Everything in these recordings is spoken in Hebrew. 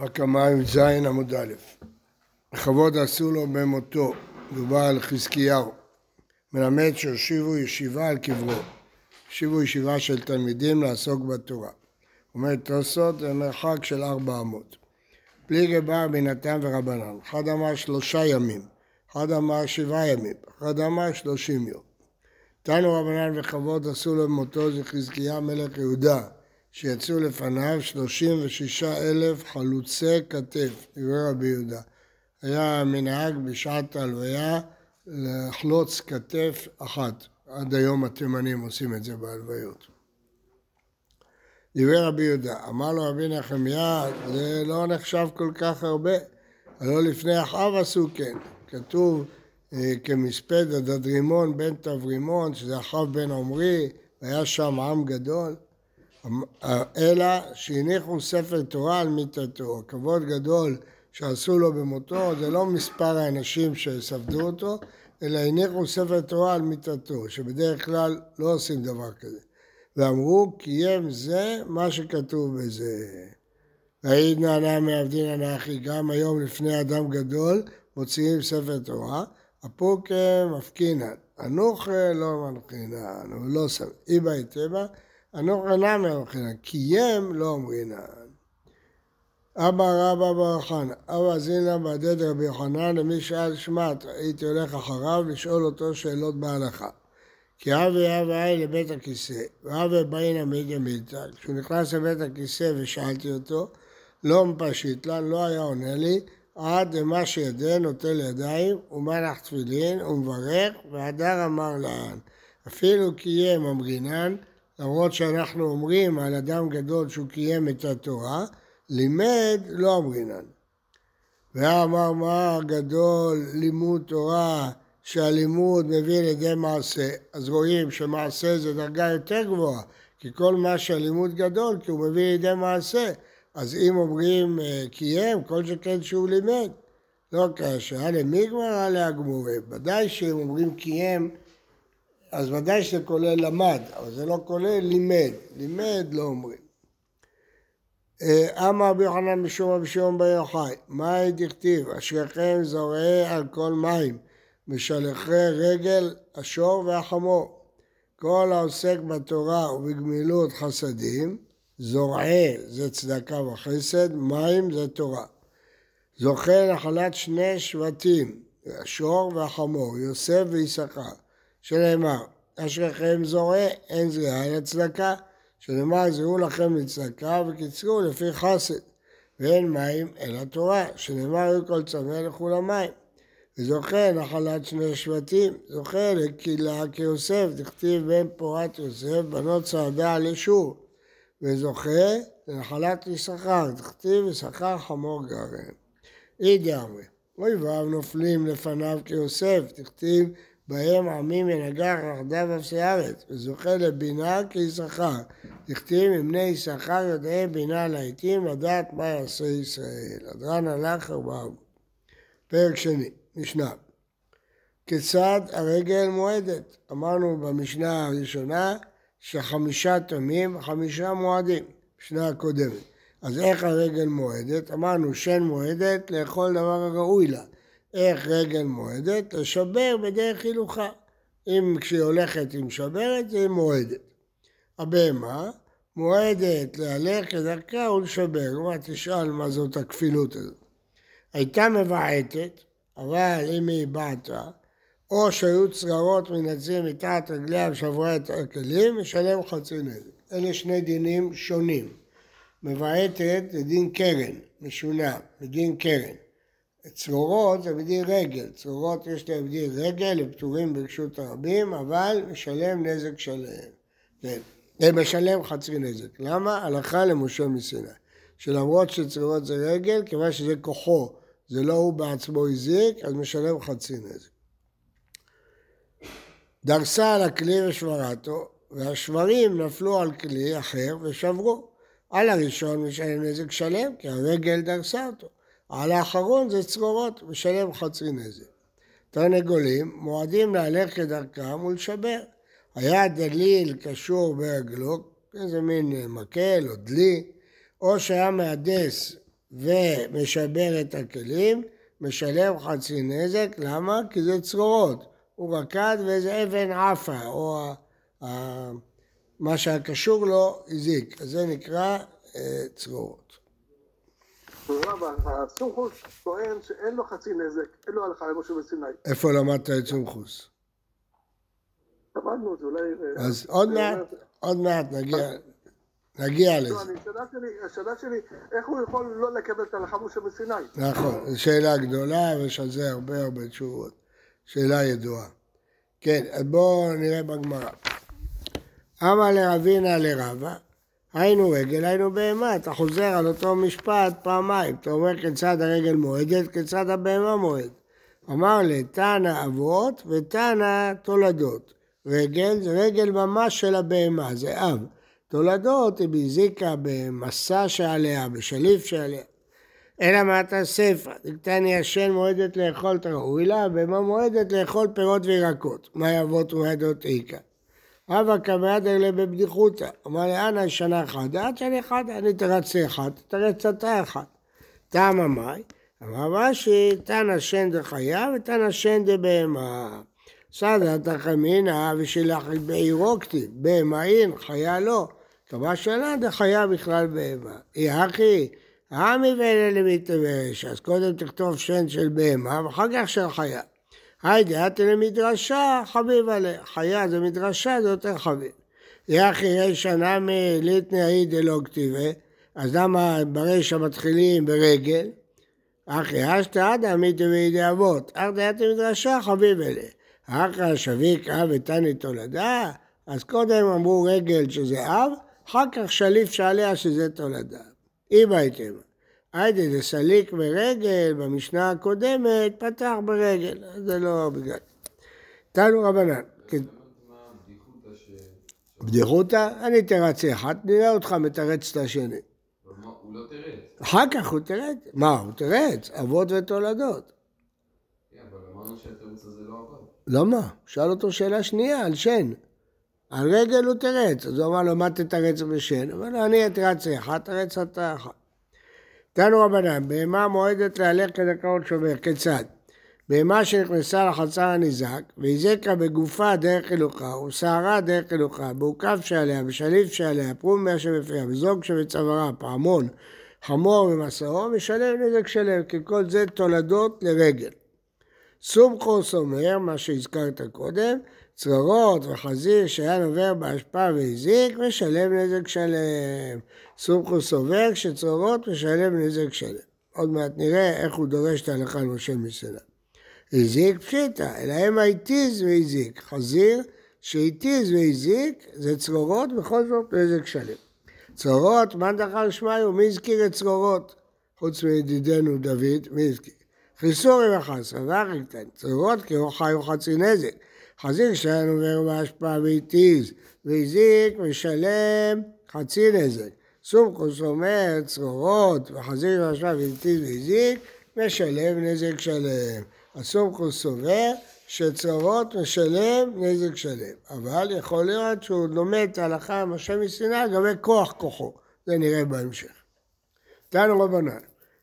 רק המים ז' עמוד א', לכבוד עשו לו במותו, דובר על חזקיהו, מלמד שהושיבו ישיבה על קברו, הושיבו ישיבה של תלמידים לעסוק בתורה. אומר תוספות זה מרחק של ארבע אמות. פליגי בר בינתם ורבנן, אחד אמר שלושה ימים, אחד אמר שבעה ימים, אחד אמר שלושים יום. תנו רבנן וכבוד עשו לו במותו זה חזקיה מלך יהודה שיצאו לפניו 36 אלף חלוצי כתף, דברי רבי יהודה. היה מנהג בשעת ההלוויה לחלוץ כתף אחת. עד היום התימנים עושים את זה בהלוויות. דברי רבי יהודה, אמר לו רבי נחמיה, זה לא נחשב כל כך הרבה, הלא לפני אחאב עשו כן. כתוב אה, כמספד הדדרימון בן תברימון, שזה אחאב בן עמרי, והיה שם עם גדול. אלא שהניחו ספר תורה על מיתתו. כבוד גדול שעשו לו במותו זה לא מספר האנשים שספדו אותו, אלא הניחו ספר תורה על מיתתו, שבדרך כלל לא עושים דבר כזה. ואמרו קיים זה מה שכתוב בזה. והעיד נענה מעבדין אנכי, גם היום לפני אדם גדול מוציאים ספר תורה, הפוק מפקינן, אנוכה לא מנחינן, אבל לא שם, איבא איתבא אינם מבחינן, קיים לא אומרינן. אבא רבא בר אבא זינא בעדד רבי יוחנן, למי שאל שמעת, הייתי הולך אחריו לשאול אותו שאלות בהלכה. כי אבי אבי לבית הכיסא, ואבי באינא מידא מילתא, כשהוא נכנס לבית הכיסא ושאלתי אותו, לא מפשיט לה, לא היה עונה לי, עד למה שידע נוטל ידיים, ומלך תפילין, ומברך, והדר אמר לאן. אפילו קיים אמרינן, למרות שאנחנו אומרים על אדם גדול שהוא קיים את התורה, לימד לא אמרינן. ואמר מה גדול לימוד תורה שהלימוד מביא לידי מעשה, אז רואים שמעשה זה דרגה יותר גבוהה, כי כל מה שהלימוד גדול, כי הוא מביא לידי מעשה. אז אם אומרים אה, קיים, כל שכן שהוא לימד. לא כאשר, הלא מיגמר, הלא הגמורים. ודאי שאם אומרים קיים, אז ודאי שזה כולל למד, אבל זה לא כולל לימד. לימד לא אומרים. אה, אמר רבי יוחנן משום רבי שמעון בר יוחאי, מאי דכתיב, אשריכם זורעי על כל מים, משלחי רגל השור והחמור. כל העוסק בתורה ובגמילות חסדים, זורעי זה צדקה וחסד, מים זה תורה. זוכה נחלת שני שבטים, השור והחמור, יוסף ויששכר. שנאמר, אשריכם זורע, אין זריעה אלא צדקה, שנאמר, זרעו לכם לצדקה וקיצרו לפי חסד, ואין מים אלא תורה, שנאמר, היו כל צמא לכו למים. וזוכה נחלת שני שבטים, זוכה לקהילה כיוסף, דכתיב בן פורת יוסף, בנות צעדה על ישור, וזוכה לנחלת יששכר, דכתיב יששכר חמור גרעין. אי דאמרי, אויביו נופלים לפניו כיוסף, דכתיב בהם עמים ינגח יחדיו אפסי ארץ, וזוכה לבינה כיששכר. דכתיב מבני יששכר יודעי בינה לעיתים לדעת מה יעשה ישראל. הדרן הלך ארבעה פרק שני, משנה. כיצד הרגל מועדת? אמרנו במשנה הראשונה שחמישה תמים וחמישה מועדים, משנה הקודמת. אז איך הרגל מועדת? אמרנו שן מועדת לאכול דבר הראוי לה. איך רגל מועדת? לשבר בדרך הילוכה. אם כשהיא הולכת היא משברת, היא מועדת. הבהמה מועדת להלך כדרכה ולשבר. כלומר, תשאל מה זאת הכפילות הזאת. הייתה מבעטת, אבל אם היא בעטה, או שהיו צררות מנצים מתחת רגליה ושברה את הכלים, משלם חצי נזק. אלה שני דינים שונים. מבעטת זה דין קרן, משונה, מדין קרן. צרורות זה בדין רגל, צרורות יש להם בדין רגל, הם פטורים ברשות הרבים, אבל משלם נזק שלם. כן, משלם חצי נזק. למה? הלכה למשה מסיני. שלמרות שצרורות זה רגל, כיוון שזה כוחו, זה לא הוא בעצמו הזיק, אז משלם חצי נזק. דרסה על הכלי ושברתו, והשברים נפלו על כלי אחר ושברו. על הראשון משלם נזק שלם, כי הרגל דרסה אותו. על האחרון זה צרורות, משלם חצי נזק. תרנגולים מועדים להלך כדרכם ולשבר. היה דליל קשור ברגלו, איזה מין מקל או דלי, או שהיה מהדס ומשבר את הכלים, משלם חצי נזק, למה? כי זה צרורות. הוא רקד ואיזה אבן עפה, או מה שהיה קשור לו הזיק. אז זה נקרא אה, צרורות. הסומכוס טוען שאין לו חצי נזק, אין לו הלכה למשה בסיני. איפה למדת את סומכוס? למדנו את זה, אולי... אה, אז עוד מעט, עוד מעט נגיע, נגיע לזה. השאלה שלי, איך הוא יכול לא לקבל את ההלכה משה בסיני? נכון, זו שאלה גדולה ויש על זה הרבה הרבה תשובות. שאלה ידועה. כן, בואו נראה בגמרא. אמר לרבינה לרבה, היינו רגל, היינו בהמה. אתה חוזר על אותו משפט פעמיים. אתה אומר כיצד הרגל מועדת, כיצד הבהמה מועדת. אמר לתנא אבות ותנא תולדות. רגל זה רגל ממש של הבהמה, זה אב. תולדות היא בהזיקה במסע שעליה, בשליף שעליה. אלא מה אתה ספר, דקתני השן מועדת לאכול את הראוי לה, בהמה מועדת לאכול פירות וירקות. מה אבות מועדות איכא? אבא קמאדר לבבדיחותא. אמר לי, אנא שנה אחת, עד שנה אחת, אני תרצה אחד, תרץ אתה אחד. טעם המאי, אמר רש"י, תנא שן דחיה ותנא שן דבהמה. סעדה תחמינא ושילח בעירו כתיב, בהמה אין, חיה לא. קבע שנה דחיה בכלל בהמה. אי אחי, העמי ואלה למיתברש, אז קודם תכתוב שן של בהמה ואחר כך של חיה. היידי למדרשה, חביב עליה. חיה זה מדרשה, זה יותר חביב. יחי יש שנה מליטני העיד אלא כתיבה, אז למה ברישא מתחילים ברגל? אחי אשתא עדה מיתו וידי אבות, אך הייתי מדרשה חביב אליה. אחר שביק אב ותני תולדה, אז קודם אמרו רגל שזה אב, אחר כך שליף שעליה שזה תולדה. אם הייתם. היידה דסליק ברגל, במשנה הקודמת, פתח ברגל, זה לא בגלל. תנו רבנן. כן. בדיחותא? אני תרצה אחת, נראה אותך מתרץ את השני. הוא לא תרץ. אחר כך הוא תרץ. מה, הוא תרץ? אבות ותולדות. כן, אבל אמרנו שהתירוץ הזה לא עבד. למה? שאל אותו שאלה שנייה על שן. על רגל הוא תרץ. אז הוא אמר לו, מה תתרץ בשן? לו, אני אתרצה אחת, תרץ אתה אחת. תנו רבנן, בהמה מועדת להלך כדקאות שובר, כיצד? בהמה שנכנסה לחצר הניזק, והזיקה בגופה דרך הילוכה, ושערה דרך הילוכה, בעוקף שעליה, בשליף שעליה, פרום מאה שבפיה, וזוג שבצווארה, פעמון, חמור ומסעו, משלם נזק שלם, כי כל זה תולדות לרגל. סומכוס אומר, מה שהזכרת קודם, צררות וחזיר שהיה נובר בהשפעה והזיק, משלם נזק שלם. סומכוס סובר שצררות משלם נזק שלם. עוד מעט נראה איך הוא דורש את ההלכה למשה מסיני. הזיק פשיטא, אלא המה התיז והזיק. חזיר שהתיז והזיק זה צרורות, בכל זאת נזק שלם. צרורות, מאן דחר שמיו, מי הזכיר את צרורות? חוץ מידידנו דוד, מי הזכיר? חיסורי וחסר, ואחי קטן, צרורות כי הוא חי וחצי נזק. חזיר שלנו עובר בהשפעה והתיז, והזיק משלם חצי נזק. סומכוס אומר צרורות וחזיר בהשפעה והתיז והזיק, משלם נזק שלם. הסומכוס סובר שצרורות משלם נזק שלם. אבל יכול להיות שהוא לומד את ההלכה משה מסיני לגבי כוח כוחו. זה נראה בהמשך. תנו רבנן,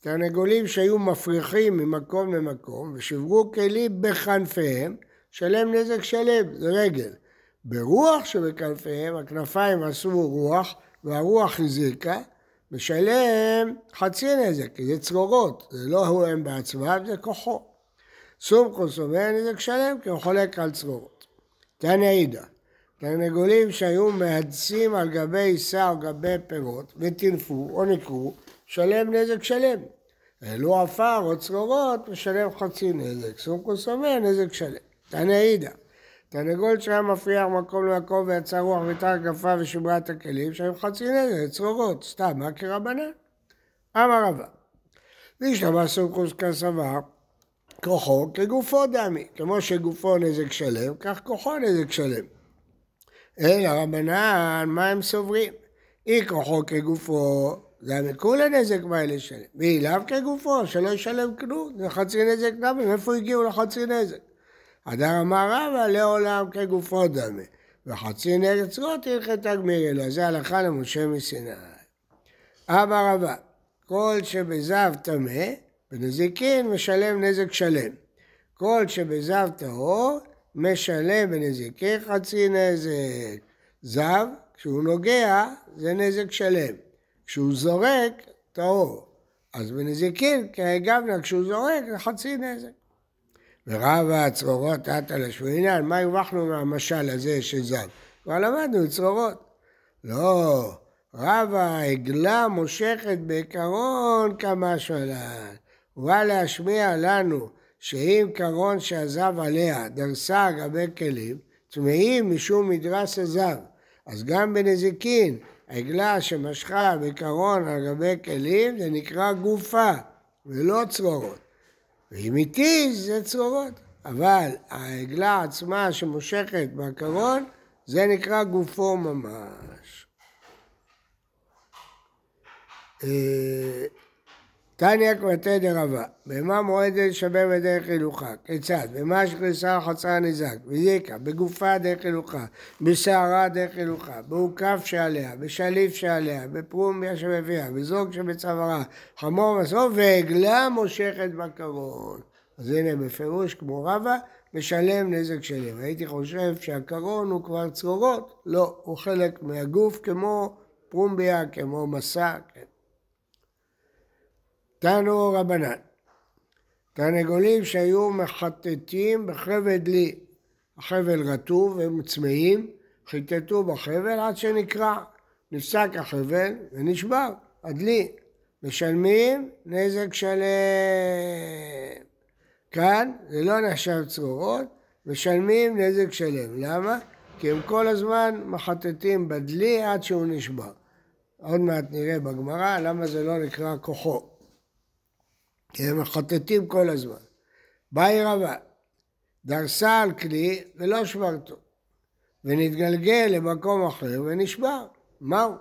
תרנגולים שהיו מפריחים ממקום למקום ושברו כלים בכנפיהם שלם נזק שלם, זה רגל. ברוח שבכנפיהם, הכנפיים עשו רוח, והרוח הזיקה, משלם חצי נזק, כי זה צרורות, זה לא הוא הם בעצמם, זה כוחו. סומכוס אומר נזק שלם, כי הוא חולק על צרורות. תנא עידא, תרנגולים שהיו מהדסים על גבי עיסה או גבי פירות, וטינפו או נקרו, שלם נזק שלם. העלו עפר או צרורות, משלם חצי נזק. סומכוס אומר נזק שלם. תנא עידא, תרנגול שהיה מפריח מקום למקום ויצא רוח ותחת כפה ושברה את הכלים, שהיו חצי נזק, צרורות, סתם, מה כרבנן? אמר רבא, וישתמע סוכוס כסבר, כוחו כגופו דמי, כמו שגופו נזק שלם, כך כוחו נזק שלם. אלא רבנן, מה הם סוברים? אי כוחו כגופו, זה המקול הנזק מה שלם. ואי לאו כגופו, שלא ישלם כלום, זה חצי נזק דמי, מאיפה הגיעו לחצי נזק? הדר אמר רבא לעולם כגופו דמה, וחצי נגד צרות הלכת תגמיר אלא, זה הלכה למשה מסיני. אמר רבא, כל שבזב טמא, בנזיקין משלם נזק שלם. כל שבזב טהור, משלם בנזיקין חצי נזק. זב, כשהוא נוגע, זה נזק שלם. כשהוא זורק, טהור. אז בנזיקין, כגבנה, כשהוא זורק, זה חצי נזק. ורב הצרורות עטה לשמינן, מה הרווחנו מהמשל הזה של זב? כבר למדנו צרורות. לא, רב העגלה מושכת בעיקרון כמה שלן. הוא בא להשמיע לנו שאם קרון שעזב עליה דרסה על גבי כלים, טמאים משום מדרס הזב. אז גם בנזיקין, עגלה שמשכה בקרון על גבי כלים, זה נקרא גופה, ולא צרורות. ואם איתי זה צרורות. אבל העגלה עצמה שמושכת בקרון, זה נקרא גופו ממש. תניא קמטי דרבה, בהמה מועדת שווה בדרך הילוכה, כיצד? בהמה שכניסה לחצר נזק, בזיקה, בגופה דרך הילוכה, בשערה דרך הילוכה, בעוקף שעליה, בשליף שעליה, בפרום שבפיה, בזוג שבצווארה, חמור מסוף ועגלה מושכת בקרון. אז הנה בפירוש כמו רבה, משלם נזק שלם. הייתי חושב שהקרון הוא כבר צרורות, לא, הוא חלק מהגוף כמו פרומביה, כמו מסע, כן. תנו רבנן, תרנגולים שהיו מחטטים בחבל דלי, החבל רטוב והם צמאים, חיטטו בחבל עד שנקרע, נפסק החבל ונשבר, הדלי, משלמים נזק שלם. כאן זה לא נחשב צרורות, משלמים נזק שלם. למה? כי הם כל הזמן מחטטים בדלי עד שהוא נשבר. עוד מעט נראה בגמרא למה זה לא נקרא כוחו. כי הם מחטטים כל הזמן. באי רבה, דרסה על כלי ולא שברתו, ונתגלגל למקום אחר ונשבר. מהו?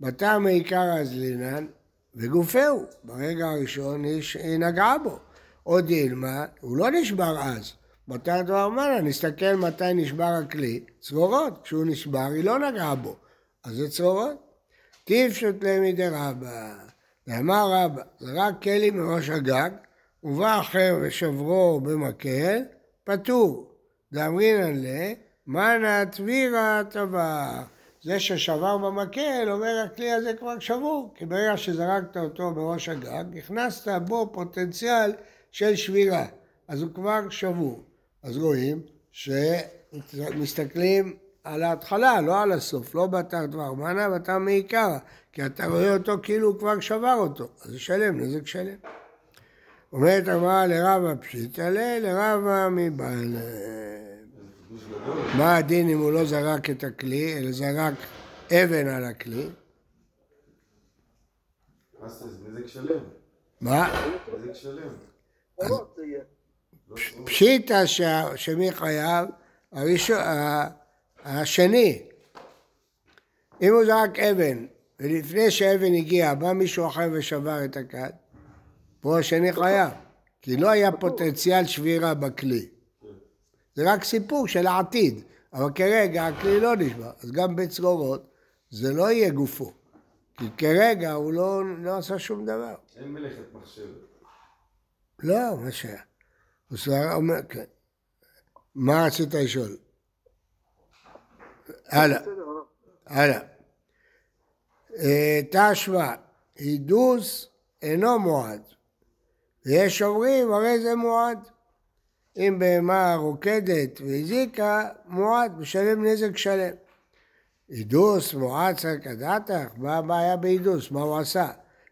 בטעם העיקר הזלינן וגופהו. ברגע הראשון היא נגעה בו. עוד ילמה, הוא לא נשבר אז. בתר דבר מנה, נסתכל מתי נשבר הכלי, צרורות. כשהוא נשבר, היא לא נגעה בו. אז זה צרורות. טיב שוטלי מדי רבה. ואמר רבא, זרק כלי מראש הגג, ובא אחר ושברו במקל, פטור. דאמרינן ל, מנה תבירה טבע. זה ששבר במקל, אומר הכלי הזה כבר שבור, כי ברגע שזרקת אותו בראש הגג, הכנסת בו פוטנציאל של שבירה, אז הוא כבר שבור. אז רואים שמסתכלים על ההתחלה, לא על הסוף, לא בתר דבר מנה, בתר מעיקרא, כי אתה רואה אותו כאילו הוא כבר שבר אותו, אז זה שלם, נזק שלם. אומרת הגמרא לרבה פשיטא ל, לרבה מבעל... מה הדין אם הוא לא זרק את הכלי, אלא זרק אבן על הכלי? נזק שלם. מה? נזק שלם. יהיה. פשיטא שמי חייב? השני. אם הוא זרק אבן, ולפני שהאבן הגיעה, בא מישהו אחר ושבר את הכד, פה השני חייב, כי לא היה פוטנציאל שבירה בכלי. זה רק סיפור של העתיד, אבל כרגע הכלי לא נשבר, אז גם בצרורות זה לא יהיה גופו, כי כרגע הוא לא, לא עשה שום דבר. אין מלאכת מחשבת. לא, מה שהיה. הוא סבר, אומר, כן. מה רצית לשאול? הלאה, הרב. הלאה. אה, תשמע, הידוס אינו מועד, ויש אומרים הרי זה מועד. אם בהמה רוקדת והזיקה, מועד, משלם נזק שלם. הידוס, מועד, צריך לדעתך, מה הבעיה בהידוס? מה הוא עשה?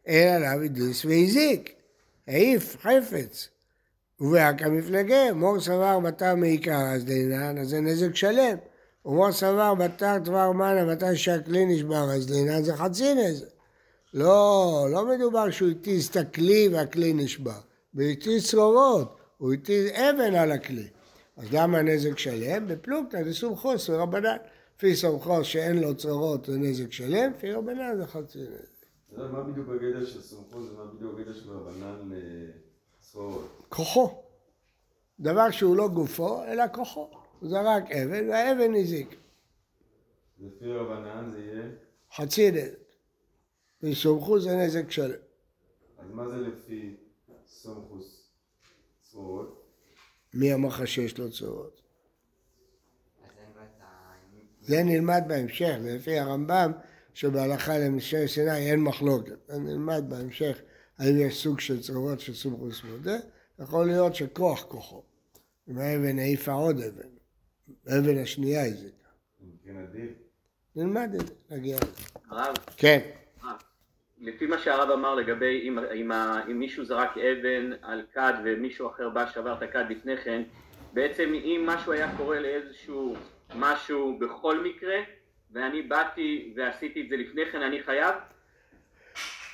אין עליו הידוס והזיק, העיף חפץ. ובהק המפלגה, מור סבר בתר מעיקר אז דינן, אז זה נזק שלם. ומור סבר בתר דבר מנה, מתי שהכלי נשבר, אז דינן זה חצי נזק. לא, לא מדובר שהוא התיז את הכלי והכלי נשבר. הוא התיז צרורות, הוא התיז אבן על הכלי. אז למה נזק שלם? בפלוגתא זה סומכוס ורבנן. לפי סומכוס שאין לו צרורות זה נזק שלם, לפי רבנן זה חצי נזק. מה בדיוק הגדר של סומכות ומה בדיוק הגדר של רבנן לצרורות? כוחו. דבר שהוא לא גופו, אלא כוחו. הוא זרק אבן והאבן הזיק. לפי רבנן זה יהיה... חצי נזק. ויסומכו זה נזק שלם. אז מה זה לפי סומכוס צרורות? מי אמר לך שיש לו ה... זה נלמד בהמשך, זה לפי הרמב"ם שבהלכה למשנה סיני אין מחלוקת. זה נלמד בהמשך האם יש סוג של צרורות של סומכוס מודה, יכול להיות שכוח כוחו. אם האבן העיפה עוד אבן, האבן השנייה כן עדיף. נלמד את זה, נגיע לזה. הרב, כן, לפי מה שהרב אמר לגבי אם, אם, אם מישהו זרק אבן על כד ומישהו אחר בא שבר את הכד לפני כן, בעצם אם משהו היה קורה לאיזשהו משהו בכל מקרה ואני באתי ועשיתי את זה לפני כן, אני חייב?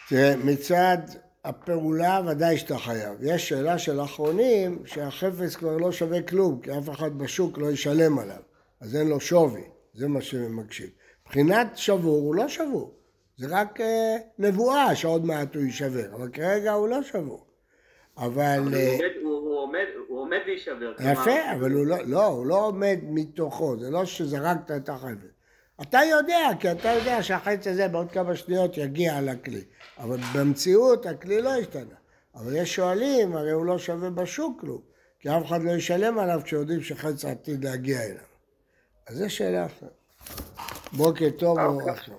תראה, מצד הפעולה ודאי שאתה חייב. יש שאלה של אחרונים שהחפץ כבר לא שווה כלום, כי אף אחד בשוק לא ישלם עליו, אז אין לו שווי, זה מה שמבקשים. מבחינת שבור הוא לא שבור, זה רק אה, נבואה שעוד מעט הוא יישבר, אבל כרגע הוא לא שבור. אבל... אבל אה, הוא, עומד, הוא, הוא, עומד, הוא עומד להישבר. יפה, אבל הוא לא, לא, הוא לא עומד מתוכו, זה לא שזרקת את החפץ. אתה יודע, כי אתה יודע שהחץ הזה בעוד כמה שניות יגיע לכלי. אבל במציאות הכלי לא השתנה. אבל יש שואלים, הרי הוא לא שווה בשוק כלום, כי אף אחד לא ישלם עליו כשיודעים שחץ עתיד להגיע אליו. אז זו שאלה אחרת. בוקר טוב או. כן.